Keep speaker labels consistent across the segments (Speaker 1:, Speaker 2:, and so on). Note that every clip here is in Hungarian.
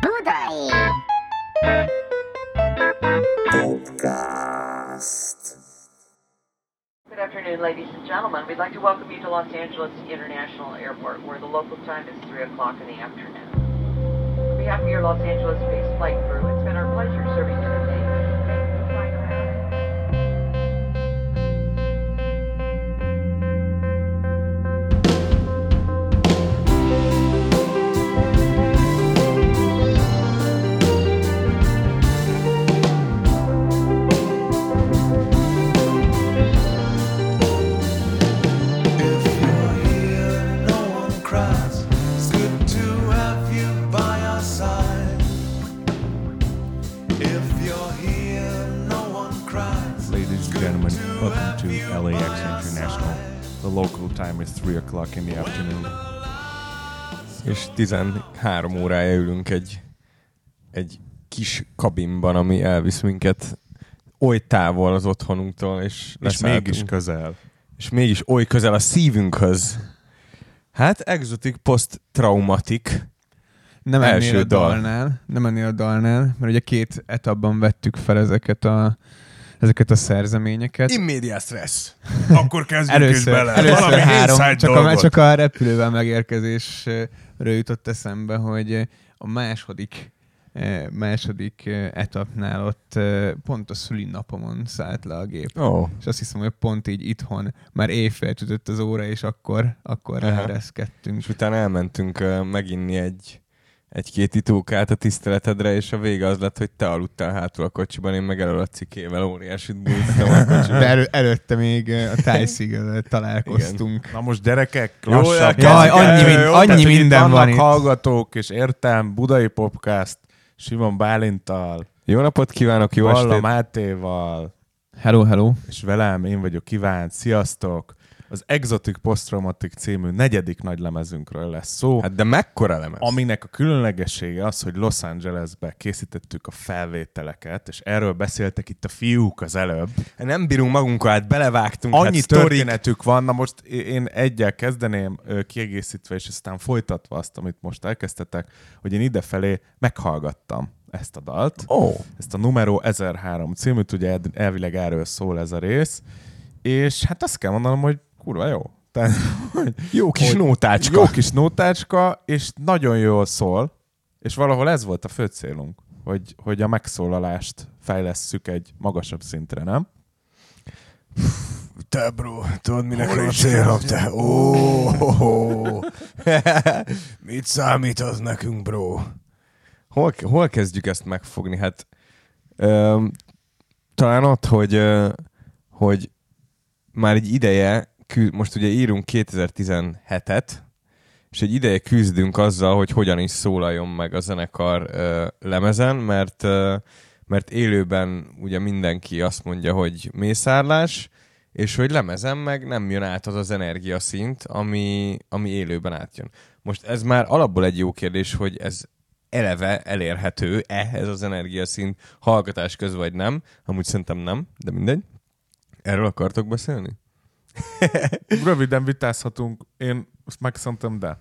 Speaker 1: Budai!
Speaker 2: Good afternoon, ladies and gentlemen. We'd like to welcome you to Los Angeles International Airport, where the local time is 3 o'clock in the afternoon. On behalf of your Los Angeles-based flight crew, it's been our pleasure serving
Speaker 3: welcome to LAX International. The local time is 3 o'clock in the afternoon. És 13 órája ülünk egy, egy kis kabinban, ami elvisz minket oly távol az otthonunktól, és,
Speaker 4: És mégis közel.
Speaker 3: és mégis oly közel a szívünkhöz. Hát exotic post-traumatic.
Speaker 5: Nem
Speaker 3: Első
Speaker 5: ennél a
Speaker 3: dal.
Speaker 5: dalnál, nem ennél a dalnál, mert ugye két etapban vettük fel ezeket a, ezeket a szerzeményeket.
Speaker 3: Immediate stress.
Speaker 4: Akkor kezdjünk is
Speaker 5: Először,
Speaker 4: bele.
Speaker 5: először
Speaker 4: Valami
Speaker 5: három, csak a, csak a repülővel megérkezésről jutott eszembe, hogy a második eh, második eh, etapnál ott eh, pont a szülinapomon szállt le a gép.
Speaker 3: Ó, oh,
Speaker 5: És azt hiszem, hogy pont így itthon már éjfél ütött az óra, és akkor, akkor ráereszkedtünk.
Speaker 3: és utána elmentünk meginni egy egy-két itókát a tiszteletedre, és a vége az lett, hogy te aludtál hátul a kocsiban, én meg elől a cikével óriásit bújtam a kocsiban.
Speaker 5: De elő, előtte még a Tyszig találkoztunk.
Speaker 4: Na most gyerekek,
Speaker 3: Jó,
Speaker 4: lassabb.
Speaker 5: Jaj, annyi min- annyi
Speaker 4: tehát,
Speaker 5: minden van itt.
Speaker 4: hallgatók, és értem, Budai Popcast, Simon Bálintal,
Speaker 3: Jó napot kívánok, jó
Speaker 4: Valla
Speaker 3: estét!
Speaker 4: Mátéval,
Speaker 5: Hello, hello.
Speaker 4: és velem, én vagyok Kivánt, sziasztok! Az Exotic Post-Traumatic című negyedik nagy lemezünkről lesz szó.
Speaker 3: Hát de mekkora lemez?
Speaker 4: Aminek a különlegessége az, hogy Los Angelesbe készítettük a felvételeket, és erről beszéltek itt a fiúk az előbb.
Speaker 3: Nem bírunk magunkkal, hát belevágtunk.
Speaker 4: Annyi
Speaker 3: hát sztorik.
Speaker 4: történetük van, na most én egyel kezdeném kiegészítve, és aztán folytatva azt, amit most elkezdtetek, hogy én idefelé meghallgattam ezt a dalt,
Speaker 3: oh.
Speaker 4: ezt a Numero 1003 címűt, ugye elvileg erről szól ez a rész, és hát azt kell mondanom, hogy kurva jó. Tehát, hogy
Speaker 3: jó kis
Speaker 4: Hogy-
Speaker 3: nótácska.
Speaker 4: jó kis nótácska, és nagyon jól szól, és valahol ez volt a fő célunk, hogy, hogy a megszólalást fejlesszük egy magasabb szintre, nem?
Speaker 3: Te bro, tudod minek
Speaker 4: Hol
Speaker 3: a célom, te? Ó, mit számít az nekünk, bro? Hol, hol kezdjük ezt megfogni? Hát öm, talán ott, hogy, ö, hogy már egy ideje, most ugye írunk 2017-et, és egy ideje küzdünk azzal, hogy hogyan is szólaljon meg a zenekar ö, lemezen, mert, ö, mert élőben ugye mindenki azt mondja, hogy mészárlás, és hogy lemezen meg nem jön át az az energiaszint, ami, ami élőben átjön. Most ez már alapból egy jó kérdés, hogy ez eleve elérhető-e ez az energiaszint hallgatás közben, vagy nem. Amúgy szerintem nem, de mindegy. Erről akartok beszélni?
Speaker 4: Röviden vitázhatunk, én azt megszontam, de.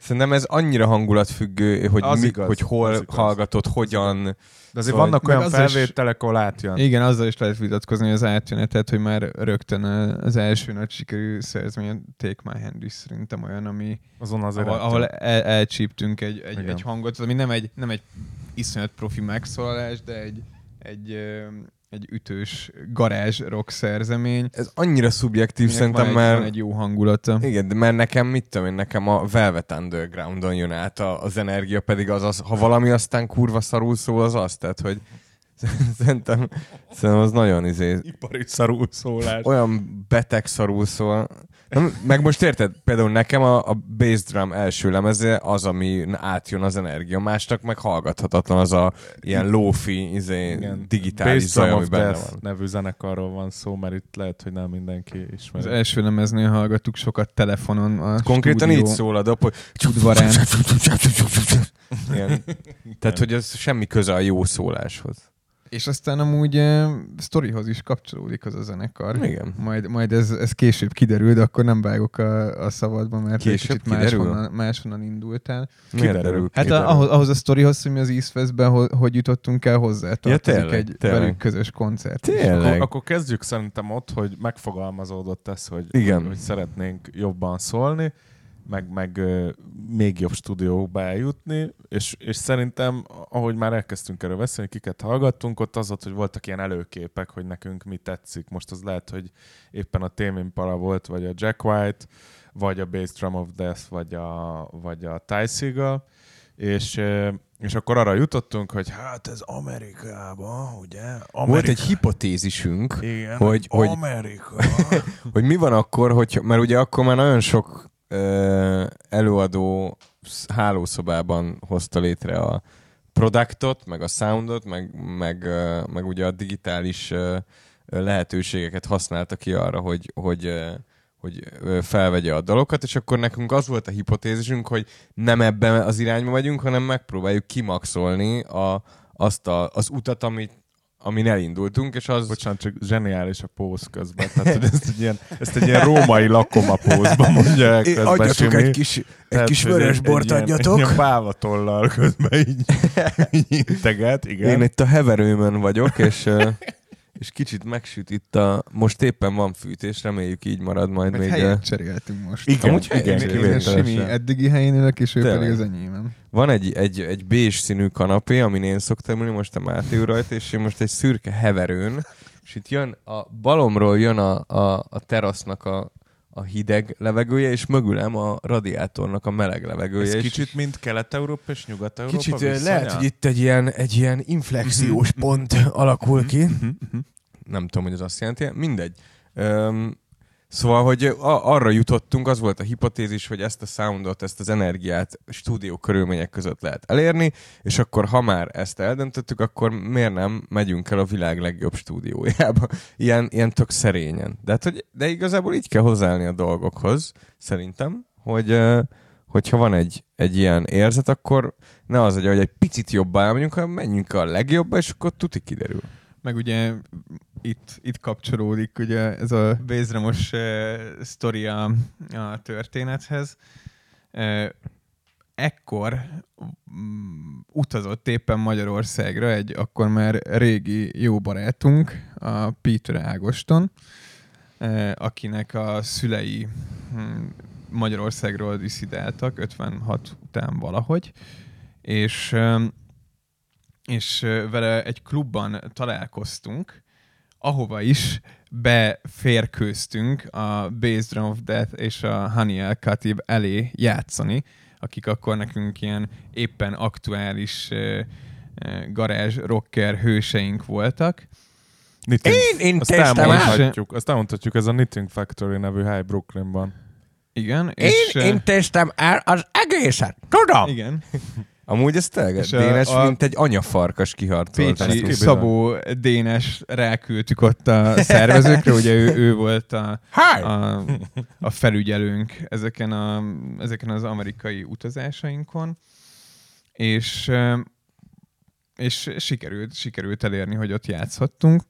Speaker 3: Szerintem ez annyira hangulatfüggő, hogy,
Speaker 4: Az
Speaker 3: mi,
Speaker 4: igaz,
Speaker 3: hogy hol
Speaker 4: az igaz.
Speaker 3: hallgatod, hogyan...
Speaker 4: De azért
Speaker 3: Szóval-
Speaker 4: vannak olyan felvételek, ahol átjön.
Speaker 5: Igen, azzal is lehet vitatkozni, hogy az átjönetet, hogy már rögtön az első nagy sikerű szerzmény Take My Hand is szerintem olyan, ami,
Speaker 4: Azon azért
Speaker 5: ahol, ahol el, elcsíptünk egy, egy,
Speaker 4: Igen.
Speaker 5: egy hangot, ami nem egy, nem egy iszonyat profi megszólalás, de egy, egy, egy ütős garázs rock szerzemény.
Speaker 3: Ez annyira szubjektív
Speaker 5: aminek
Speaker 3: szerintem,
Speaker 5: van egy,
Speaker 3: mert...
Speaker 5: van egy jó hangulata.
Speaker 3: Igen, de mert nekem, mit tudom én, nekem a Velvet Undergroundon jön át a, az energia, pedig az, az, ha valami aztán kurva szarul szól, az az, tehát, hogy szerintem, szerintem az nagyon izé,
Speaker 4: Ipari szarul szólás.
Speaker 3: olyan beteg szarul szól. Nem, meg most érted, például nekem a, a bass drum első lemeze az, ami átjön az energia, másnak meg hallgathatatlan az a ilyen lofi, izé,
Speaker 4: Igen.
Speaker 3: digitális
Speaker 4: Bass
Speaker 3: zaj, ami benne
Speaker 4: Death
Speaker 3: van.
Speaker 4: nevű zenekarról van szó, mert itt lehet, hogy nem mindenki
Speaker 5: Az
Speaker 4: ismeri.
Speaker 5: első lemeznél hallgattuk sokat telefonon a
Speaker 3: Konkrétan
Speaker 5: stúdió
Speaker 3: így szól a dob, hogy
Speaker 5: udvarán.
Speaker 3: Tehát, hogy ez semmi köze a jó szóláshoz.
Speaker 5: És aztán amúgy uh, sztorihoz is kapcsolódik az a zenekar.
Speaker 3: Igen.
Speaker 5: Majd, majd ez, ez később kiderül, de akkor nem vágok a, a szabadba, mert egy
Speaker 3: Később
Speaker 5: kicsit
Speaker 3: kiderül?
Speaker 5: máshonnan, máshonnan indultál.
Speaker 3: Kiderül.
Speaker 5: Hát
Speaker 3: kiderül.
Speaker 5: a, ahhoz, ahhoz a sztorihoz, hogy mi az East Westben, hogy, jutottunk el hozzá, tartozik
Speaker 3: tényleg,
Speaker 5: egy
Speaker 3: tényleg.
Speaker 5: velük közös koncert.
Speaker 3: Tényleg.
Speaker 4: Akkor, akkor kezdjük szerintem ott, hogy megfogalmazódott ez, hogy,
Speaker 3: Igen.
Speaker 4: hogy szeretnénk jobban szólni, meg, meg még jobb stúdióba eljutni, és, és szerintem, ahogy már elkezdtünk erről beszélni, kiket hallgattunk, ott az volt, hogy voltak ilyen előképek, hogy nekünk mi tetszik. Most az lehet, hogy éppen a Tame Impala volt, vagy a Jack White, vagy a Bass Drum of Death, vagy a, vagy a Ty Seagal, és, és akkor arra jutottunk, hogy hát ez Amerikában, ugye? Amerika.
Speaker 3: Volt egy hipotézisünk,
Speaker 4: Igen,
Speaker 3: hogy- hogy-
Speaker 4: Amerika.
Speaker 3: hogy mi van akkor, hogy, mert ugye akkor már nagyon sok előadó sz- hálószobában hozta létre a produktot, meg a soundot, meg, meg, meg ugye a digitális lehetőségeket használta ki arra, hogy, hogy, hogy felvegye a dalokat, és akkor nekünk az volt a hipotézisünk, hogy nem ebben az irányba megyünk, hanem megpróbáljuk kimaxolni a, azt a, az utat, amit, amin elindultunk, és az...
Speaker 4: Bocsánat, csak zseniális a póz közben. Tehát, hogy ezt egy ilyen, ezt egy ilyen római lakoma pózban mondja el közben
Speaker 3: adjatok egy kis, egy
Speaker 4: Tehát,
Speaker 3: kis vörös
Speaker 4: egy-
Speaker 3: bort
Speaker 4: egy ilyen-
Speaker 3: adjatok.
Speaker 4: Egy ilyen bávatollal közben így, így integet, igen.
Speaker 3: Én itt a heverőmön vagyok, és, és kicsit megsüt itt a... Most éppen van fűtés, reméljük így marad majd
Speaker 5: Meg
Speaker 3: még.
Speaker 5: helyet cseréltünk most.
Speaker 4: Igen,
Speaker 3: Amúgy
Speaker 4: igen,
Speaker 3: igen.
Speaker 5: Simi eddigi helyén ülök, és ő
Speaker 3: Tényleg.
Speaker 5: pedig az enyémem.
Speaker 3: Van egy, egy, egy bés színű kanapé, amin én szoktam ülni, most a Máté rajta, és én most egy szürke heverőn, és itt jön a balomról jön a, a, a terasznak a, a hideg levegője, és mögülem a radiátornak a meleg levegője.
Speaker 4: Ez
Speaker 3: és
Speaker 4: kicsit, mint Kelet-Európa és Nyugat-Európa
Speaker 3: Kicsit ö,
Speaker 4: viszonya?
Speaker 3: lehet, hogy itt egy ilyen, egy ilyen inflexiós pont alakul ki. Nem tudom, hogy az azt jelenti. Mindegy. Öm, szóval, hogy arra jutottunk, az volt a hipotézis, hogy ezt a soundot, ezt az energiát stúdió körülmények között lehet elérni, és akkor ha már ezt eldöntöttük, akkor miért nem megyünk el a világ legjobb stúdiójába? Ilyen, ilyen tök szerényen. De, hát, hogy, de igazából így kell hozzáállni a dolgokhoz, szerintem, hogy, hogyha van egy, egy ilyen érzet, akkor ne az, hogy egy picit jobban elmegyünk, hanem menjünk a legjobbba, és akkor tuti kiderül.
Speaker 5: Meg ugye itt, itt kapcsolódik ugye ez a Bézramos uh, sztori a, a történethez. Uh, ekkor mm, utazott éppen Magyarországra egy akkor már régi jó barátunk, a Peter Ágoston, uh, akinek a szülei hm, Magyarországról diszidáltak 56 után valahogy, és um, és vele egy klubban találkoztunk, ahova is beférkőztünk a Bass Drum of Death és a Honey El Khatib elé játszani, akik akkor nekünk ilyen éppen aktuális ö, garázs rocker hőseink voltak.
Speaker 4: Knitting.
Speaker 3: Én- én
Speaker 4: azt elmondhatjuk, azt elmondhatjuk, ez a Knitting Factory nevű hely Brooklynban.
Speaker 5: Igen, és, ö,
Speaker 3: téstem el az egészet, tudom!
Speaker 5: igen,
Speaker 3: Amúgy ez tényleg
Speaker 5: a-
Speaker 3: Dénes,
Speaker 5: a-
Speaker 3: mint egy anyafarkas kiharcolt.
Speaker 5: Pécsi. Szabó Dénes ráküldtük ott a szervezőkre, ugye ő, ő volt a, a, a felügyelőnk ezeken, a, ezeken az amerikai utazásainkon, és, és sikerült, sikerült elérni, hogy ott játszhattunk.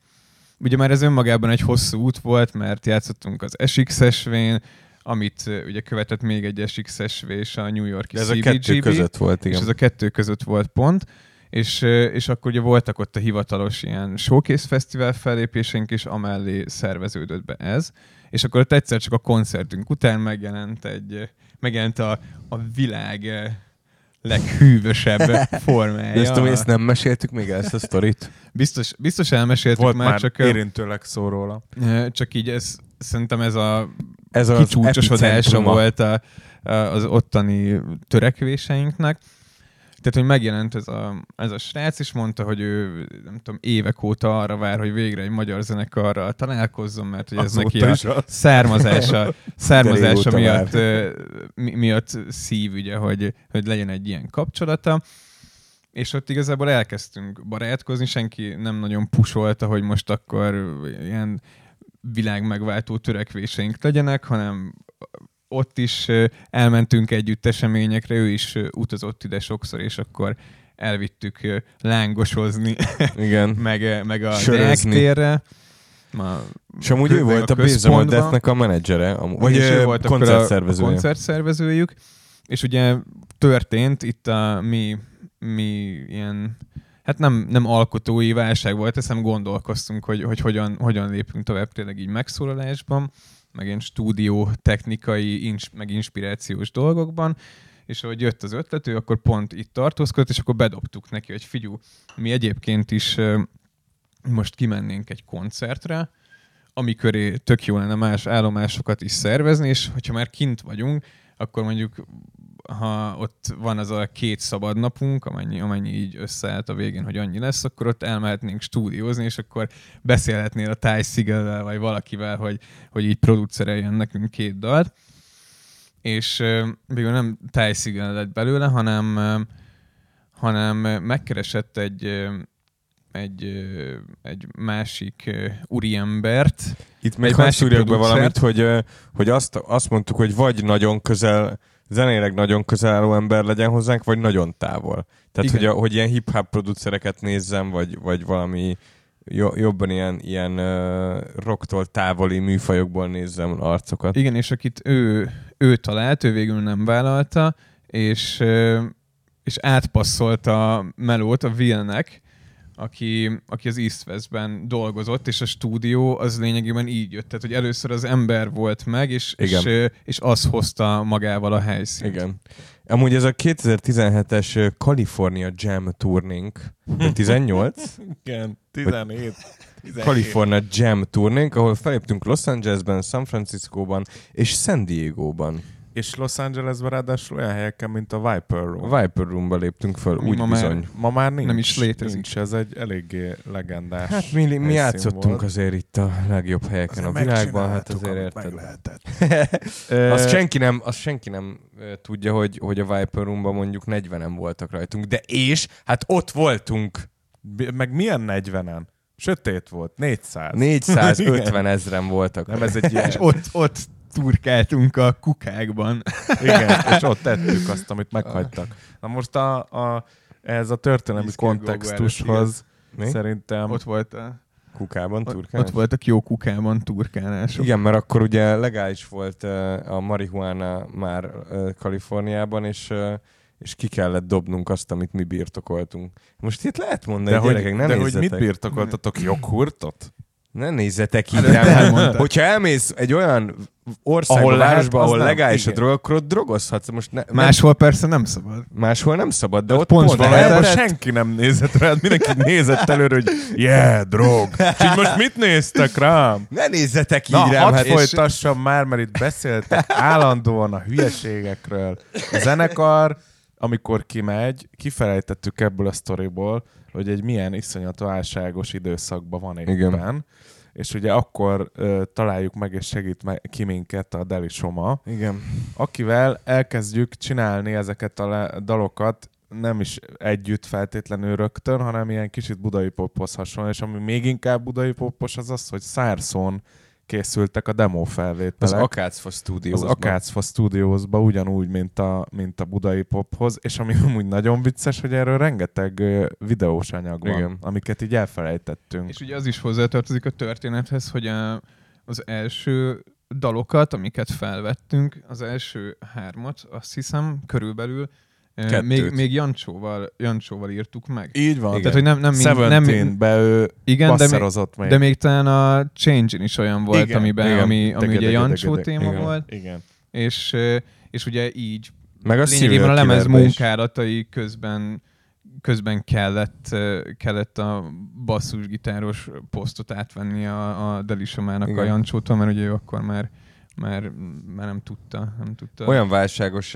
Speaker 5: Ugye már ez önmagában egy hosszú út volt, mert játszottunk az SX-esvén, amit ugye követett még egy SX-esv és a New Yorki
Speaker 3: De ez a
Speaker 5: CBGB
Speaker 3: kettő között volt,
Speaker 5: és
Speaker 3: igen.
Speaker 5: ez a kettő között volt pont, és, és akkor ugye voltak ott a hivatalos ilyen showcase fesztivál fellépésénk, és amellé szerveződött be ez, és akkor ott egyszer csak a koncertünk után megjelent egy, megjelent a, a világ leghűvösebb formája.
Speaker 3: De ezt, hogy ezt nem meséltük még ezt a sztorit?
Speaker 5: Biztos, biztos elmeséltük
Speaker 4: Volt
Speaker 5: már,
Speaker 4: már
Speaker 5: csak,
Speaker 4: érintőleg szó róla.
Speaker 5: csak így ez, szerintem ez a
Speaker 3: Ez az
Speaker 5: kicsúcsosodása volt a, az ottani törekvéseinknek. Tehát, hogy megjelent ez a, ez a srác, és mondta, hogy ő nem tudom, évek óta arra vár, hogy végre egy magyar zenekarral találkozzon, mert hogy ez neki a származása, származása miatt, mi, miatt szív, ugye, hogy, hogy legyen egy ilyen kapcsolata. És ott igazából elkezdtünk barátkozni, senki nem nagyon pusolta, hogy most akkor ilyen világmegváltó törekvéseink legyenek, hanem ott is elmentünk együtt eseményekre, ő is utazott ide sokszor, és akkor elvittük lángosozni,
Speaker 3: Igen.
Speaker 5: meg, meg a
Speaker 3: Sörözni.
Speaker 5: Deák Ma,
Speaker 3: És amúgy ő volt a Base
Speaker 5: központban.
Speaker 3: Deathnek a menedzsere, amúgy, vagy
Speaker 5: ő volt
Speaker 3: koncertszervezője.
Speaker 5: A, a koncertszervezőjük, és ugye történt itt a mi, mi ilyen, hát nem, nem alkotói válság volt, hiszem gondolkoztunk, hogy, hogy hogyan, hogyan lépünk tovább tényleg így megszólalásban, meg ilyen stúdió technikai, ins, meg inspirációs dolgokban, és ahogy jött az ötlet, ő akkor pont itt tartózkodott, és akkor bedobtuk neki, hogy figyú, mi egyébként is most kimennénk egy koncertre, ami köré tök jó lenne más állomásokat is szervezni, és hogyha már kint vagyunk, akkor mondjuk ha ott van az a két szabad napunk, amennyi, amennyi így összeállt a végén, hogy annyi lesz, akkor ott elmehetnénk stúdiózni, és akkor beszélhetnél a Ty Sigel-vel, vagy valakivel, hogy, hogy így producereljen nekünk két dalt. És végül nem Ty Sigel lett belőle, hanem, hanem megkeresett egy, egy, egy másik úriembert,
Speaker 3: Itt még
Speaker 5: Egy
Speaker 3: be valamit, hogy, hogy azt, azt mondtuk, hogy vagy nagyon közel, zenéleg nagyon közel álló ember legyen hozzánk, vagy nagyon távol. Tehát,
Speaker 5: Igen.
Speaker 3: hogy, a, hogy ilyen hip-hop producereket nézzem, vagy, vagy valami jo, jobban ilyen, ilyen uh, rocktól távoli műfajokból nézzem arcokat.
Speaker 5: Igen, és akit ő, ő talált, ő végül nem vállalta, és, és átpasszolta a melót a Willnek, aki, aki az East Westben dolgozott, és a stúdió az lényegében így jött. Tehát, hogy először az ember volt meg, és, és,
Speaker 3: Igen.
Speaker 5: és az hozta magával a helyszínt.
Speaker 3: Igen. Amúgy ez a 2017-es ö, California Jam Tournénk, vagy 18?
Speaker 4: Igen, 17. 17.
Speaker 3: California Jam Tournénk, ahol feléptünk Los Angelesben, San Franciscóban és San Diego-ban.
Speaker 4: És Los Angelesben ráadásul olyan helyeken, mint a Viper Room.
Speaker 3: A Viper Roomba léptünk föl,
Speaker 5: Ami
Speaker 3: úgy
Speaker 5: ma már-
Speaker 3: bizony.
Speaker 4: Ma már nincs.
Speaker 5: Nem is létezik.
Speaker 4: Nincs, ez egy eléggé legendás
Speaker 3: Hát mi, mi játszottunk
Speaker 4: volt.
Speaker 3: azért itt a legjobb helyeken a világban, hát azért érted.
Speaker 4: Ö,
Speaker 3: Azt senki nem, azt senki nem tudja, hogy, hogy a Viper Roomban mondjuk 40-en voltak rajtunk, de és, hát ott voltunk
Speaker 4: Meg milyen 40-en? Sötét volt, 400.
Speaker 3: 450 ezren voltak.
Speaker 4: Nem, ez egy ilyen...
Speaker 5: És ott, ott turkáltunk a kukákban.
Speaker 4: Igen, és ott tettük azt, amit meghagytak. Na most a, a, ez a történelmi
Speaker 5: kilogó
Speaker 4: kontextushoz
Speaker 3: Mi?
Speaker 4: szerintem...
Speaker 5: Ott, volt a,
Speaker 3: Kukában, turkálás?
Speaker 5: ott voltak jó kukában turkálások.
Speaker 3: Igen, mert akkor ugye legális volt ö, a marihuana már ö, Kaliforniában, és, ö, és ki kellett dobnunk azt, amit mi birtokoltunk. Most itt lehet mondani,
Speaker 4: de hogy,
Speaker 3: gyerekek, ne
Speaker 4: de hogy mit birtokoltatok? Joghurtot?
Speaker 3: Ne nézzetek így
Speaker 5: Előtte
Speaker 3: rám. Hát, hogyha elmész egy olyan országba,
Speaker 4: Ahol
Speaker 3: ahol
Speaker 4: lehet,
Speaker 3: városba, ahol
Speaker 4: nem.
Speaker 3: legális a
Speaker 4: Igen.
Speaker 3: drog, akkor ott drogozhatsz. Most ne,
Speaker 5: Máshol persze nem szabad.
Speaker 3: máshol nem szabad, de
Speaker 5: Ott
Speaker 3: ott
Speaker 5: pont
Speaker 3: pont.
Speaker 4: Valójában senki nem nézett rád, mindenki nézett előre, hogy yeah, drog. És így most mit néztek rám?
Speaker 3: Ne nézzetek így
Speaker 4: Na,
Speaker 3: rám.
Speaker 4: hadd
Speaker 3: Hát, és-
Speaker 4: folytassam már, mert itt beszéltek állandóan a hülyeségekről. A zenekar, amikor kimegy, kifelejtettük ebből a sztoriból, hogy egy milyen iszonyat válságos időszakban van éppen.
Speaker 3: Igen.
Speaker 4: És ugye akkor ö, találjuk meg és segít meg, ki minket a Deli Soma,
Speaker 3: Igen.
Speaker 4: akivel elkezdjük csinálni ezeket a le- dalokat, nem is együtt feltétlenül rögtön, hanem ilyen kicsit budai pophoz hasonló, és ami még inkább budai popos az az, hogy Szárszón készültek a demo
Speaker 3: Az
Speaker 4: felvételek.
Speaker 3: Akácfa Studios.
Speaker 4: az Akácfa Studiosba ugyanúgy, mint a, mint a budai pophoz, és ami amúgy nagyon vicces, hogy erről rengeteg videós anyag van,
Speaker 3: Igen.
Speaker 4: amiket így elfelejtettünk.
Speaker 5: És ugye az is hozzátartozik a történethez, hogy a, az első dalokat, amiket felvettünk, az első hármat, azt hiszem, körülbelül
Speaker 3: Kettőt.
Speaker 5: még, még Jancsóval, Jancsóval írtuk meg.
Speaker 4: így van.
Speaker 3: Igen.
Speaker 5: Tehát, hogy nem, nem, mind, nem,
Speaker 4: Seventeen-be ő
Speaker 5: igen, de még,
Speaker 4: még.
Speaker 5: de még talán a Change-in is olyan volt,
Speaker 4: Igen,
Speaker 5: amiben,
Speaker 4: igen.
Speaker 5: ami, ami
Speaker 4: Dege,
Speaker 5: ugye
Speaker 4: dege,
Speaker 5: Jancsó
Speaker 4: dege,
Speaker 5: téma
Speaker 3: Igen.
Speaker 5: volt,
Speaker 4: Igen.
Speaker 5: és, és ugye így
Speaker 3: Meg a
Speaker 5: lényegében a lemez
Speaker 3: is.
Speaker 5: munkálatai közben közben kellett, kellett a basszusgitáros posztot átvenni a, a Delisomának a. Jancsótól, mert ugye ő akkor már, már, már nem tudta. Nem tudta.
Speaker 3: Olyan válságos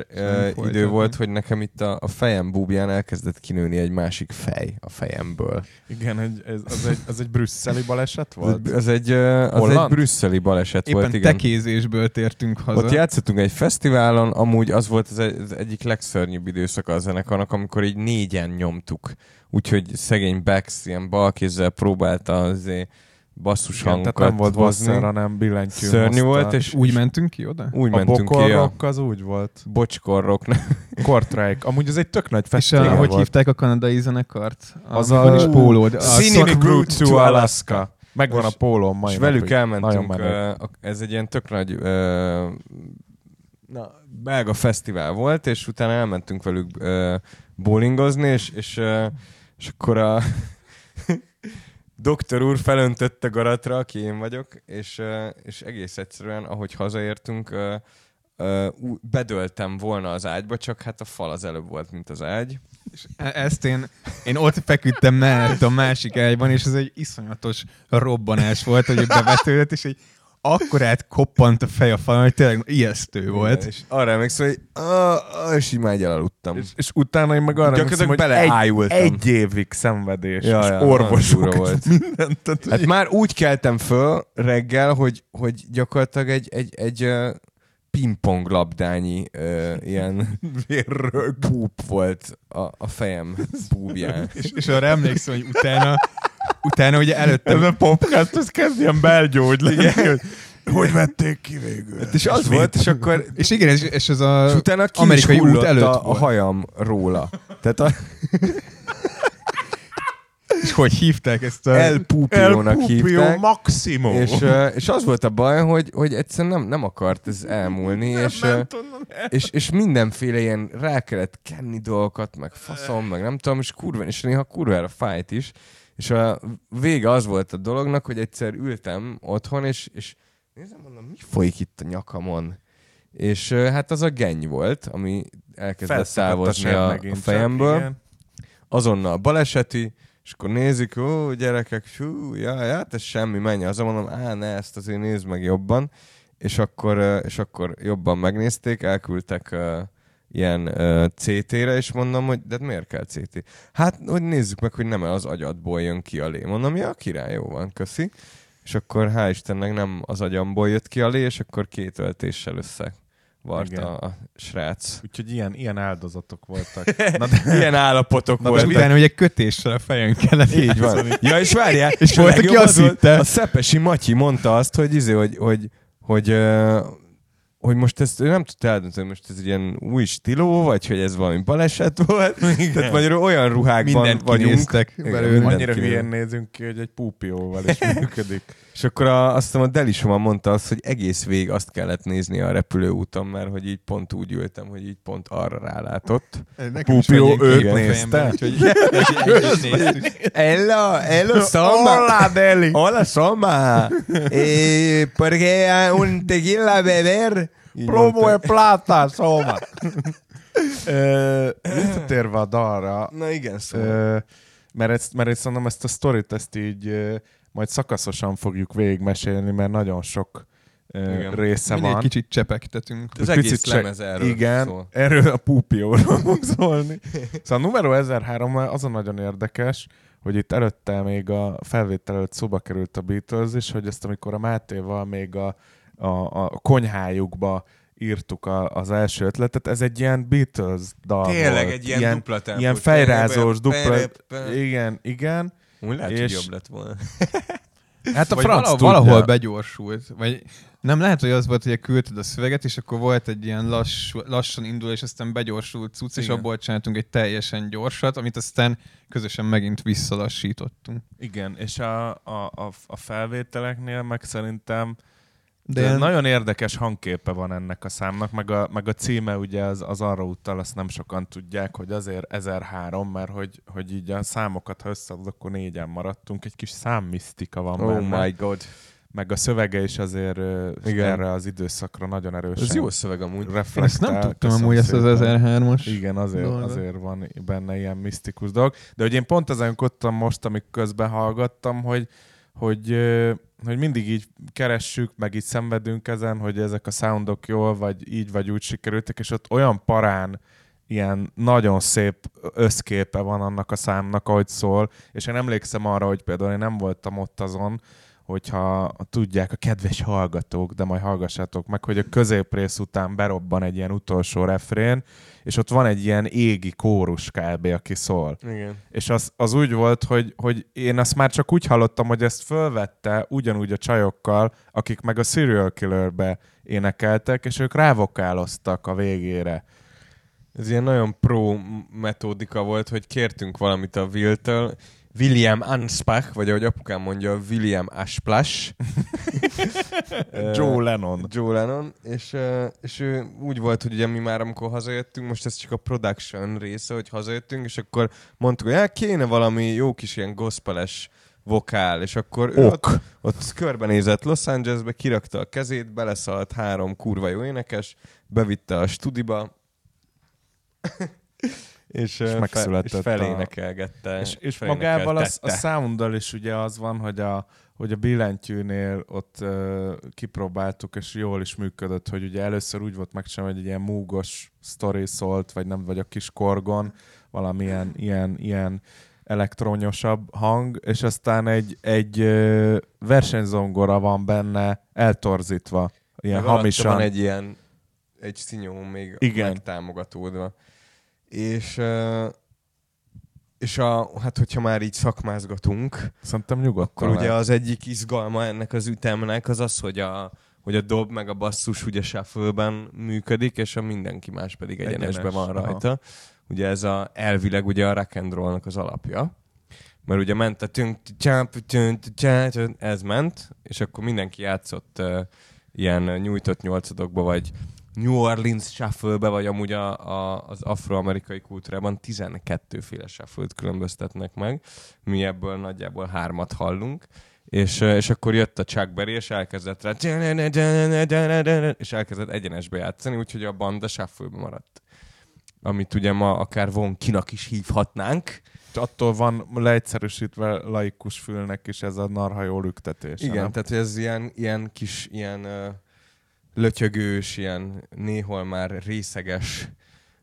Speaker 3: uh, idő volt, hogy nekem itt a, a fejem búbján elkezdett kinőni egy másik fej a fejemből.
Speaker 4: Igen, egy, ez, az, egy, az egy brüsszeli baleset volt?
Speaker 3: Az egy, az egy
Speaker 4: Holland?
Speaker 3: brüsszeli baleset
Speaker 5: Éppen
Speaker 3: volt, igen.
Speaker 5: tekézésből tértünk haza.
Speaker 3: Ott játszottunk egy fesztiválon, amúgy az volt az, egy- az egyik legszörnyűbb időszaka a zenekarnak, amikor így négyen nyomtuk. Úgyhogy szegény Bex ilyen balkézzel próbálta azért basszus
Speaker 4: Igen, tehát
Speaker 3: hangokat
Speaker 4: nem volt basszer, hanem billentyű.
Speaker 3: Szörnyű
Speaker 4: hozta.
Speaker 3: volt, és
Speaker 5: Úgy mentünk ki oda?
Speaker 3: úgy
Speaker 4: a
Speaker 3: mentünk ki a
Speaker 4: az úgy volt.
Speaker 3: bocskorrok.
Speaker 4: Kortrájk. Amúgy ez egy tök nagy
Speaker 5: És
Speaker 4: fesztivál
Speaker 5: a, hogy
Speaker 4: volt.
Speaker 5: hívták a kanadai zenekart?
Speaker 4: Az
Speaker 5: Van
Speaker 4: a-
Speaker 5: is pólód. A
Speaker 4: Scenic Route to Alaska. Megvan a
Speaker 3: És-
Speaker 4: pólóm mai
Speaker 3: és velük elmentünk, a- ez egy ilyen tök nagy ö, na, belga fesztivál volt, és utána elmentünk velük ö, bowlingozni, és, és, ö, és akkor a doktor úr felöntötte garatra, aki én vagyok, és, és egész egyszerűen, ahogy hazaértünk, bedöltem volna az ágyba, csak hát a fal az előbb volt, mint az ágy.
Speaker 5: E- Ezt én, én ott feküdtem mellett a másik ágyban, és ez egy iszonyatos robbanás volt, hogy bevetődött, és egy akkorát koppant a fej a falon, hogy tényleg ijesztő volt.
Speaker 3: És arra emlékszem, hogy ah, ah, és így már így elaludtam.
Speaker 4: És, és utána én meg arra emlékszem, hogy
Speaker 3: beleájultam.
Speaker 4: Egy, egy évig szenvedés,
Speaker 3: Ja,
Speaker 4: és
Speaker 3: ja,
Speaker 4: orvosok,
Speaker 3: volt.
Speaker 4: mindent. Tehát,
Speaker 3: Hát már úgy keltem föl reggel, hogy, hogy gyakorlatilag egy, egy, egy uh, pingpong labdányi uh, ilyen
Speaker 4: vérrög.
Speaker 3: púp volt a, a fejem búbján.
Speaker 5: És, és arra emlékszem, hogy utána, utána ugye előttem
Speaker 4: Ez a podcast, ez kezd ilyen belgyógy lenni. hogy Hogy vették ki végül?
Speaker 3: És az volt, és akkor
Speaker 5: És igen, és, és ez a
Speaker 3: és utána ki
Speaker 5: amerikai út előtt
Speaker 3: a, a hajam róla. Tehát a
Speaker 5: És hogy hívták ezt a...
Speaker 3: El Pupiónak
Speaker 4: Pupio
Speaker 3: hívták.
Speaker 4: Maximo.
Speaker 3: És, és az volt a baj, hogy, hogy egyszerűen nem, nem akart ez elmúlni, és,
Speaker 4: onnan el.
Speaker 3: és, és mindenféle ilyen rá kellett kenni dolgokat, meg faszom, meg nem tudom, és kurva, és néha kurvára fájt is. És a vége az volt a dolognak, hogy egyszer ültem otthon, és, és nézem, mondom, mi folyik itt a nyakamon? És hát az a genny volt, ami elkezdett
Speaker 4: Felszakadt
Speaker 3: távozni a, a
Speaker 4: csak,
Speaker 3: fejemből.
Speaker 4: igen.
Speaker 3: Azonnal baleseti, és akkor nézik, ó, gyerekek, fú, jaj, hát ez semmi, menj haza, mondom, á, ne, ezt azért nézd meg jobban. És akkor, és akkor jobban megnézték, elküldtek uh, ilyen uh, CT-re, és mondom, hogy de miért kell CT? Hát, hogy nézzük meg, hogy nem az agyadból jön ki alé. Mondom, ja, király, jó van, köszi. És akkor hál' Istennek nem az agyamból jött ki alé, és akkor két öltéssel össze
Speaker 4: Igen.
Speaker 3: varta a srác.
Speaker 4: Úgyhogy ilyen, ilyen áldozatok voltak. Na de,
Speaker 3: Ilyen állapotok
Speaker 5: Na,
Speaker 3: voltak.
Speaker 5: utána ugye kötéssel a fejen kellett
Speaker 3: Így van. Ja, és várjál,
Speaker 5: És
Speaker 3: a
Speaker 5: volt, aki azt hitte.
Speaker 3: A Szepesi Matyi mondta azt, hogy izé, hogy, hogy, hogy, hogy, hogy most ezt ő nem tudta eldönteni, most ez ilyen új stíló, vagy hogy ez valami baleset volt. Tehát magyarul olyan ruhákban
Speaker 5: Mindent
Speaker 3: vagyunk.
Speaker 5: kinéztek
Speaker 3: Igen,
Speaker 4: annyira hülyén nézünk ki, hogy egy púpióval is működik.
Speaker 3: És akkor a, azt hiszem a Delisoma mondta azt, hogy egész végig azt kellett nézni a repülőúton, mert hogy így pont úgy ültem, hogy így pont arra rálátott.
Speaker 5: Nekem is
Speaker 4: Pupió őt
Speaker 5: a
Speaker 4: nézte?
Speaker 3: Hello, hello, Soma.
Speaker 4: Hola, Deli!
Speaker 3: Hola, Soma. Eh, porque un tequila beber.
Speaker 4: Promo e plata. Ö, Visszatérve a dalra,
Speaker 3: Na igen, szóval.
Speaker 4: mert, ezt, mert ezt mondom, ezt a sztorit, ezt így ö, majd szakaszosan fogjuk végigmesélni, mert nagyon sok
Speaker 3: Igen.
Speaker 4: része
Speaker 5: Mindig
Speaker 4: van.
Speaker 5: kicsit csepegtetünk.
Speaker 3: Az
Speaker 4: Egy
Speaker 3: egész
Speaker 4: picit
Speaker 3: lemez erről
Speaker 4: Igen,
Speaker 3: szól.
Speaker 4: erről a púpióról fog szólni. Szóval a numero 1003 az a nagyon érdekes, hogy itt előtte még a felvétel előtt szóba került a Beatles is, hogy ezt amikor a Mátéval még a, a, a konyhájukba írtuk a, az első ötletet, ez egy ilyen Beatles dal
Speaker 3: Tényleg
Speaker 4: volt.
Speaker 3: egy ilyen, dupla tempó.
Speaker 4: Ilyen fejrázós, dupla... Igen, igen.
Speaker 3: Úgy lehet, hogy
Speaker 4: És-
Speaker 3: jobb lett volna.
Speaker 4: Hát a
Speaker 5: Vagy
Speaker 4: franc
Speaker 5: vala,
Speaker 4: tudja.
Speaker 5: valahol begyorsult. Vagy nem lehet, hogy az volt, hogy küldted a szöveget, és akkor volt egy ilyen lass, lassan indul, és aztán begyorsult cucc, és
Speaker 3: Igen.
Speaker 5: abból csináltunk egy teljesen gyorsat, amit aztán közösen megint visszalassítottunk.
Speaker 4: Igen, és a, a, a, a felvételeknél meg szerintem
Speaker 5: De
Speaker 4: De
Speaker 5: ilyen-
Speaker 4: nagyon érdekes hangképe van ennek a számnak, meg a, meg a címe ugye az, az arra utal, azt nem sokan tudják, hogy azért 1003, mert hogy, hogy így a számokat, ha összeadod, akkor négyen maradtunk, egy kis számmisztika van
Speaker 3: Oh
Speaker 4: benne.
Speaker 3: my god.
Speaker 4: Meg a szövege is azért
Speaker 3: Igen.
Speaker 4: erre az időszakra nagyon erősen
Speaker 3: Ez jó szöveg amúgy.
Speaker 4: reflektál.
Speaker 5: Én ezt nem tudtam amúgy ezt az
Speaker 4: szépen.
Speaker 5: 1003-as.
Speaker 4: Igen, azért,
Speaker 5: dolgot.
Speaker 4: azért van benne ilyen misztikus dolog. De hogy én pont ezen kottam most, amik közben hallgattam, hogy, hogy, hogy mindig így keressük, meg így szenvedünk ezen, hogy ezek a soundok jól, vagy így, vagy úgy sikerültek, és ott olyan parán ilyen nagyon szép összképe van annak a számnak, ahogy szól, és én emlékszem arra, hogy például én nem voltam ott azon, hogyha tudják a kedves hallgatók, de majd hallgassátok meg, hogy a középrész után berobban egy ilyen utolsó refrén, és ott van egy ilyen égi kórus kb. aki szól.
Speaker 3: Igen.
Speaker 4: És az, az úgy volt, hogy, hogy én azt már csak úgy hallottam, hogy ezt fölvette ugyanúgy a csajokkal, akik meg a Serial Killerbe énekeltek, és ők rávokáloztak a végére.
Speaker 3: Ez ilyen nagyon pro metódika volt, hogy kértünk valamit a Will-től, William Anspach, vagy ahogy apukám mondja, William Asplash.
Speaker 4: Joe Lennon.
Speaker 3: Joe Lennon, és, és ő úgy volt, hogy ugye mi már amikor hazajöttünk, most ez csak a production része, hogy hazajöttünk, és akkor mondtuk, hogy hát kéne valami jó kis ilyen gospeles vokál, és akkor ő ott, ott körbenézett Los Angelesbe, kirakta a kezét, beleszalt három kurva jó énekes, bevitte a studiba, és, fe, és
Speaker 4: megszületett a-
Speaker 3: felénekelgette.
Speaker 4: És, és magával a, a sounddal is ugye az van, hogy a, hogy a billentyűnél ott uh, kipróbáltuk, és jól is működött, hogy ugye először úgy volt megcsinálva, hogy egy ilyen múgos sztori szólt, vagy nem, vagy a kis korgon, valamilyen ilyen, ilyen elektronyosabb hang, és aztán egy, egy uh, versenyzongora van benne eltorzítva, ilyen
Speaker 3: Meg
Speaker 4: hamisan.
Speaker 3: van egy ilyen, egy szinyó még
Speaker 4: Igen.
Speaker 3: megtámogatódva. És, és a, hát hogyha már így szakmázgatunk,
Speaker 4: Szerintem nyugodtan.
Speaker 3: akkor ugye az egyik izgalma ennek az ütemnek az az, hogy a, hogy a dob meg a basszus ugye shuffle működik, és a mindenki más pedig egyenesben
Speaker 4: Egyenes,
Speaker 3: van
Speaker 4: aha.
Speaker 3: rajta. Ugye ez a, elvileg ugye a rock and rollnak az alapja. Mert ugye ment a tünk, tcsáp, tünk, ez ment, és akkor mindenki játszott uh, ilyen nyújtott nyolcadokba, vagy New Orleans shuffle vagy amúgy a, a, az afroamerikai kultúrában 12 féle shuffle különböztetnek meg. Mi ebből nagyjából hármat hallunk. És, és akkor jött a Chuck Berry, és elkezdett rá, és elkezdett egyenesbe játszani, úgyhogy a banda shuffle maradt. Amit ugye ma akár vonkinak is hívhatnánk.
Speaker 4: Attól van leegyszerűsítve laikus fülnek is ez a narhajó lüktetés.
Speaker 3: Igen,
Speaker 4: nem?
Speaker 3: tehát ez ilyen, ilyen kis, ilyen lötyögős, ilyen néhol már részeges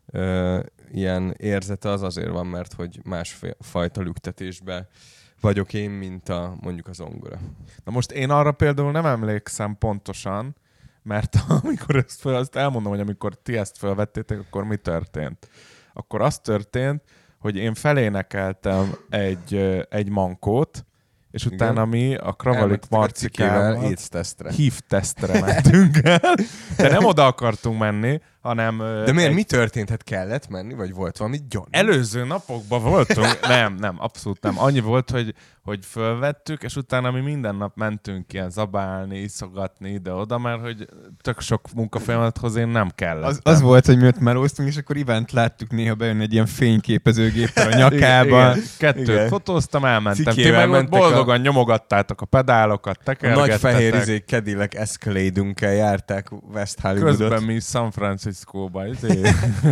Speaker 3: ö, ilyen érzete az azért van, mert hogy másfajta lüktetésbe vagyok én, mint a mondjuk az ongora.
Speaker 4: Na most én arra például nem emlékszem pontosan, mert amikor ezt, fel, azt elmondom, hogy amikor ti ezt felvettétek, akkor mi történt? Akkor az történt, hogy én felénekeltem egy, egy mankót, és utána mi a Kravalik Marcikával hív tesztre mentünk el, de nem oda akartunk menni, hanem...
Speaker 3: De miért
Speaker 4: egy-
Speaker 3: mi történt? Hát kellett menni, vagy volt valami gyanú?
Speaker 4: Előző napokban voltunk, nem, nem, abszolút nem. Annyi volt, hogy, hogy fölvettük, és utána mi minden nap mentünk ilyen zabálni, iszogatni ide-oda, mert hogy tök sok munkafolyamathoz én nem kellett.
Speaker 5: Az, az volt, hogy mi ott melóztunk, és akkor Ivánt láttuk néha bejönni egy ilyen fényképezőgéppel a nyakába.
Speaker 4: Igen, kettőt
Speaker 3: Igen.
Speaker 4: fotóztam, elmentem. Ti
Speaker 3: Cikével
Speaker 4: meg ott
Speaker 3: mentek a-
Speaker 4: boldogan nyomogattátok a pedálokat,
Speaker 3: A
Speaker 4: tekergettetek.
Speaker 3: nagy fehér izé Cadillac Escalade-ünkkel járták West Hollywoodot.
Speaker 4: Közben mi San Francisco-ba izé,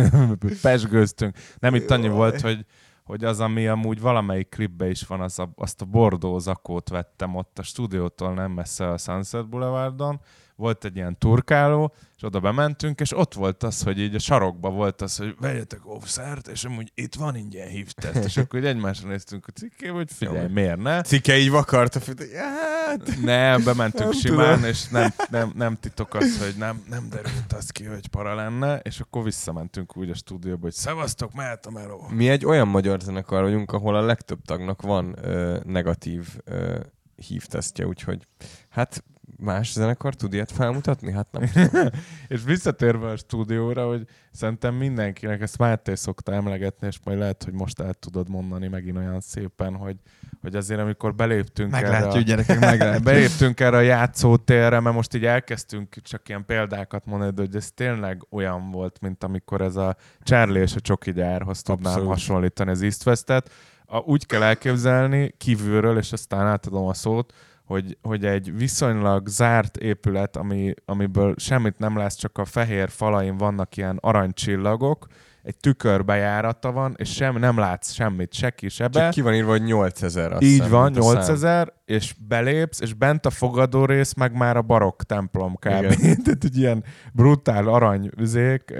Speaker 4: pesgőztünk. Nem itt annyi volt, hogy, hogy az, ami amúgy valamelyik klipbe is van, az a, azt a bordó zakót vettem ott a stúdiótól nem messze a Sunset Boulevardon. Volt egy ilyen turkáló, és oda bementünk, és ott volt az, hogy így a sarokba volt az, hogy vegyetek offszert, és amúgy itt van ingyen hívtest. És akkor így egymásra néztünk a cikké, hogy figyelj, miért ne?
Speaker 3: Cike így vakarta, hogy hát...
Speaker 4: Nem, bementünk
Speaker 3: Nem
Speaker 4: simán,
Speaker 3: tudom.
Speaker 4: és nem, nem, nem titok az, hogy nem, nem derült az ki, hogy para lenne, és akkor visszamentünk úgy a stúdióba, hogy szevasztok, mehet a meló.
Speaker 3: Mi egy olyan magyar zenekar vagyunk, ahol a legtöbb tagnak van ö, negatív ö, hívtesztje, úgyhogy hát más zenekar tud ilyet felmutatni? Hát nem.
Speaker 4: És visszatérve a stúdióra, hogy szerintem mindenkinek, ezt Máté szokta emlegetni, és majd lehet, hogy most el tudod mondani megint olyan szépen, hogy, hogy azért amikor beléptünk erre,
Speaker 5: Meglátjuk,
Speaker 4: a-
Speaker 5: gyerekek, meglátjuk.
Speaker 4: beléptünk erre a játszótérre, mert most így elkezdtünk csak ilyen példákat mondani, de hogy ez tényleg olyan volt, mint amikor ez a Charlie és a Csoki gyárhoz tudnám
Speaker 3: Abszolút.
Speaker 4: hasonlítani az East West-et. A, úgy kell elképzelni kívülről, és aztán átadom a szót, hogy, hogy egy viszonylag zárt épület, ami, amiből semmit nem látsz, csak a fehér falain vannak ilyen aranycsillagok, egy tükörbejárata van, és sem, nem látsz semmit, se ki, se be.
Speaker 3: Csak ki van írva, hogy 8000 azt
Speaker 4: Így
Speaker 3: hiszem,
Speaker 4: van,
Speaker 3: mint a szám.
Speaker 4: 8000, és belépsz, és bent a fogadó rész meg már a barokk templom kb. Tehát egy ilyen brutál arany üzék,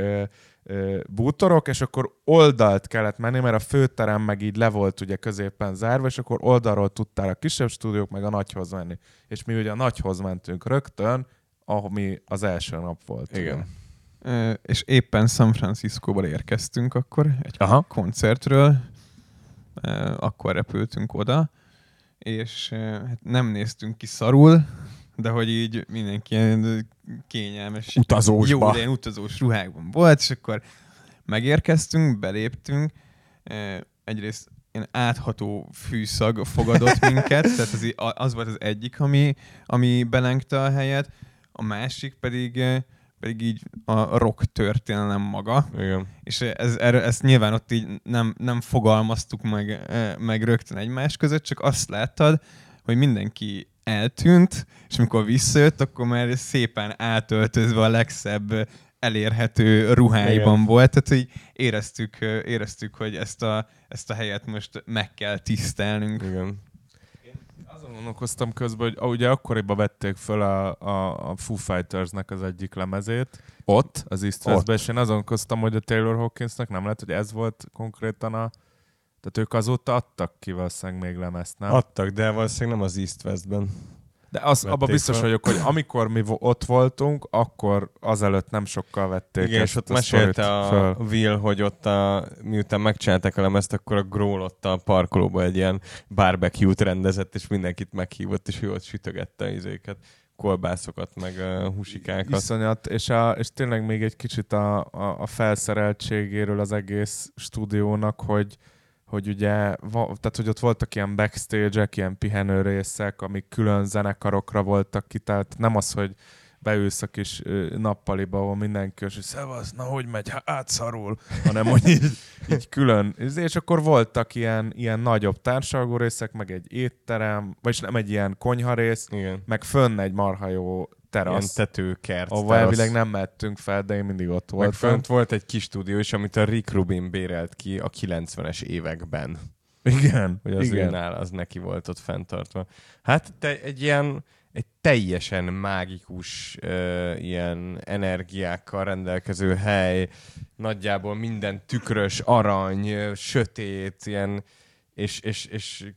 Speaker 4: bútorok, és akkor oldalt kellett menni, mert a főterem meg így le volt ugye középen zárva, és akkor oldalról tudtál a kisebb stúdiók meg a nagyhoz menni. És mi ugye a nagyhoz mentünk rögtön, ami az első nap volt.
Speaker 3: Igen.
Speaker 5: Ö, és éppen San Franciscóba érkeztünk akkor egy
Speaker 4: Aha.
Speaker 5: koncertről, akkor repültünk oda, és hát nem néztünk ki szarul, de hogy így mindenki ilyen kényelmes.
Speaker 3: Utazósba.
Speaker 5: Jó, de ilyen utazós ruhákban volt, és akkor megérkeztünk, beléptünk, egyrészt ilyen átható fűszag fogadott minket, tehát az, az volt az egyik, ami, ami belengte a helyet, a másik pedig, pedig így a rock történelem maga,
Speaker 3: Igen.
Speaker 5: és ez, erre, ezt nyilván ott így nem, nem fogalmaztuk meg, meg rögtön egymás között, csak azt láttad, hogy mindenki eltűnt, és amikor visszajött, akkor már szépen átöltözve a legszebb elérhető ruháiban
Speaker 3: Igen.
Speaker 5: volt, tehát hogy éreztük, éreztük, hogy ezt a, ezt a helyet most meg kell tisztelnünk.
Speaker 3: Igen.
Speaker 4: Azon gondolkoztam közben, hogy ugye akkoriban vették föl a, a, a Foo Fighters-nek az egyik lemezét, ott, az East és én azon gondolkoztam, hogy a Taylor Hawkinsnak nem lehet, hogy ez volt konkrétan a... Tehát ők azóta adtak ki valószínűleg még lemezt, nem?
Speaker 3: Adtak, de valószínűleg nem az East Westben.
Speaker 4: De az, abban biztos
Speaker 3: fel.
Speaker 4: vagyok, hogy amikor mi ott voltunk, akkor azelőtt nem sokkal vették
Speaker 3: Igen, és ott mesélte a
Speaker 4: föl.
Speaker 3: Will, hogy ott a, miután megcsinálták a lemezt, akkor a Grohl ott a parkolóba egy ilyen barbecue-t rendezett, és mindenkit meghívott, és ő ott sütögette az izéket, kolbászokat, meg uh, husikákat.
Speaker 4: Iszonyat, és, a, és tényleg még egy kicsit a, a, a felszereltségéről az egész stúdiónak, hogy, hogy ugye, va, tehát hogy ott voltak ilyen backstage-ek, ilyen pihenő részek, amik külön zenekarokra voltak ki, tehát nem az, hogy beülsz a kis nappaliba, ahol mindenki, és hogy szevasz, na hogy megy, hát átszarul, hanem hogy így, így külön. És akkor voltak ilyen, ilyen nagyobb társalgó részek, meg egy étterem, vagyis nem egy ilyen konyharész,
Speaker 3: Igen.
Speaker 4: meg fönn egy marha jó
Speaker 3: Ilyen
Speaker 4: terasz,
Speaker 3: tetőkert.
Speaker 4: ahol
Speaker 3: terasz.
Speaker 4: elvileg nem mettünk fel, de én mindig ott
Speaker 3: Meg
Speaker 4: voltam.
Speaker 3: fönt volt egy kis stúdió is, amit a Rick Rubin bérelt ki a 90-es években.
Speaker 4: Igen,
Speaker 3: Hogy az
Speaker 4: igen.
Speaker 3: őnál az neki volt ott fenntartva. Hát te egy ilyen egy teljesen mágikus uh, ilyen energiákkal rendelkező hely, nagyjából minden tükrös, arany, ö, sötét, ilyen, és, és, és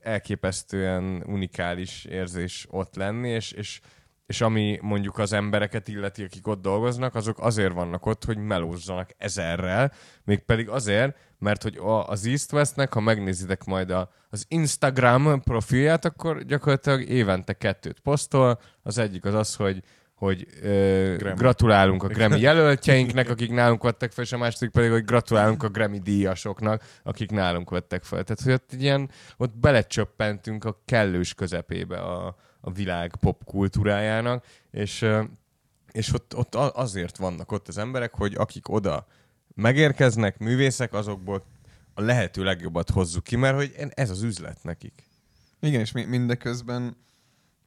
Speaker 3: elképesztően unikális érzés ott lenni, és, és, és ami mondjuk az embereket illeti, akik ott dolgoznak, azok azért vannak ott, hogy melózzanak ezerrel, mégpedig azért, mert hogy az East Westnek, ha megnézitek majd a, az Instagram profilját, akkor gyakorlatilag évente kettőt posztol. Az egyik az az, hogy hogy ö,
Speaker 4: Grammy.
Speaker 3: gratulálunk a Grammy jelöltjeinknek, akik nálunk vettek fel, és a második pedig, hogy gratulálunk a Grammy díjasoknak, akik nálunk vettek fel. Tehát, hogy ott ilyen, ott belecsöppentünk a kellős közepébe a, a világ popkultúrájának, és, és ott, ott azért vannak ott az emberek, hogy akik oda megérkeznek, művészek, azokból a lehető legjobbat hozzuk ki, mert hogy ez az üzlet nekik.
Speaker 5: Igen, és mi, mindeközben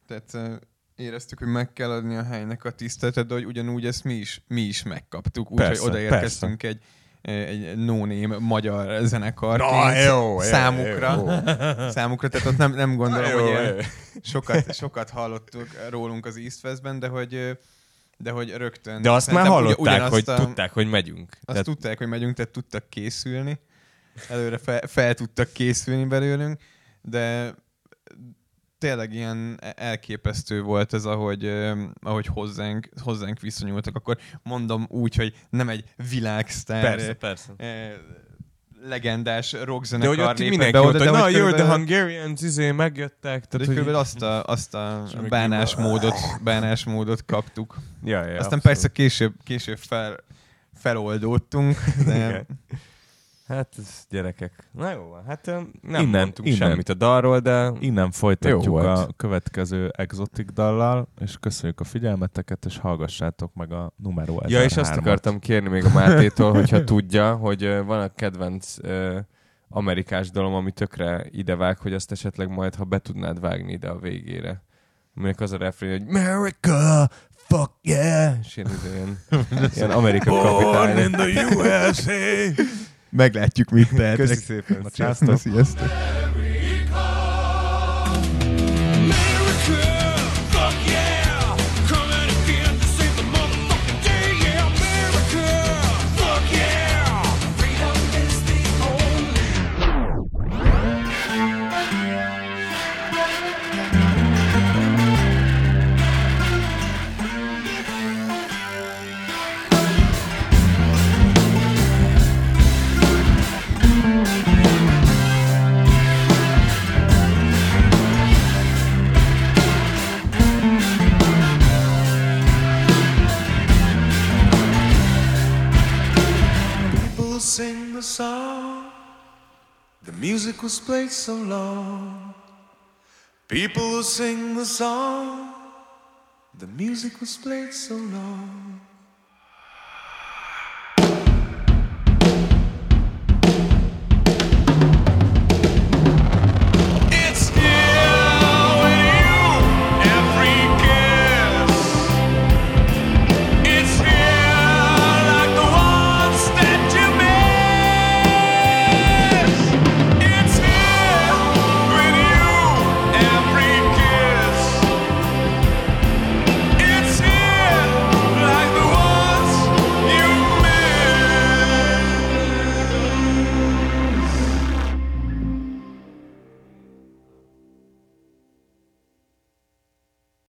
Speaker 5: tehát éreztük, hogy meg kell adni a helynek a tiszteletet, de hogy ugyanúgy ezt mi is, mi is megkaptuk. Úgyhogy
Speaker 3: Persze,
Speaker 5: odaérkeztünk egy, egy no-name magyar
Speaker 3: Na, jó, jó,
Speaker 5: számukra.
Speaker 3: jó.
Speaker 5: Számukra, tehát ott nem, nem gondolom,
Speaker 3: Na,
Speaker 5: hogy
Speaker 3: jó,
Speaker 5: ilyen
Speaker 3: jó.
Speaker 5: sokat, sokat hallottuk rólunk az East Westben, de hogy, de hogy rögtön.
Speaker 3: De azt már hallották, hogy tudták, hogy megyünk.
Speaker 5: Azt
Speaker 3: Tehát-
Speaker 5: tudták, hogy megyünk, tehát tudtak készülni. Előre fel, fel tudtak készülni belőlünk, de tényleg ilyen elképesztő volt ez, ahogy, ahogy hozzánk, hozzánk viszonyultak. Akkor mondom úgy, hogy nem egy világsztár,
Speaker 3: Persze, persze.
Speaker 5: ö, legendás
Speaker 3: De hogy
Speaker 5: rockzenekar
Speaker 3: ott mindenki
Speaker 5: oda, de
Speaker 3: na,
Speaker 5: hogy
Speaker 3: jó, the Hungarians izé megjöttek. Tehát,
Speaker 5: hogy körülbelül azt a, azt a bánásmódot, bánásmódot kaptuk.
Speaker 3: Ja, ja,
Speaker 5: Aztán
Speaker 3: abszolút.
Speaker 5: persze később, később fel, feloldódtunk, de.
Speaker 3: Hát, ez gyerekek. Na jó, van, hát nem
Speaker 4: Innen-
Speaker 3: mondtunk
Speaker 4: innen.
Speaker 3: semmit a dalról, de
Speaker 4: Innen folytatjuk a következő exotik dallal, és köszönjük a figyelmeteket, és hallgassátok meg a numero
Speaker 3: Ja, és azt
Speaker 4: 1003-at.
Speaker 3: akartam kérni még a Mátétól, hogyha tudja, hogy van a kedvenc ö, amerikás dalom, ami tökre idevág, hogy azt esetleg majd, ha be tudnád vágni ide a végére. Aminek az a refrén, hogy America, fuck yeah! És ilyen, ilyen, ilyen Amerika kapitány.
Speaker 4: the USA!
Speaker 5: Meglátjuk, mit tehetek.
Speaker 3: Köszi szépen.
Speaker 5: Sziasztok. Sziasztok.
Speaker 4: The song. The music was played so long. People will sing the song. The music was played so long.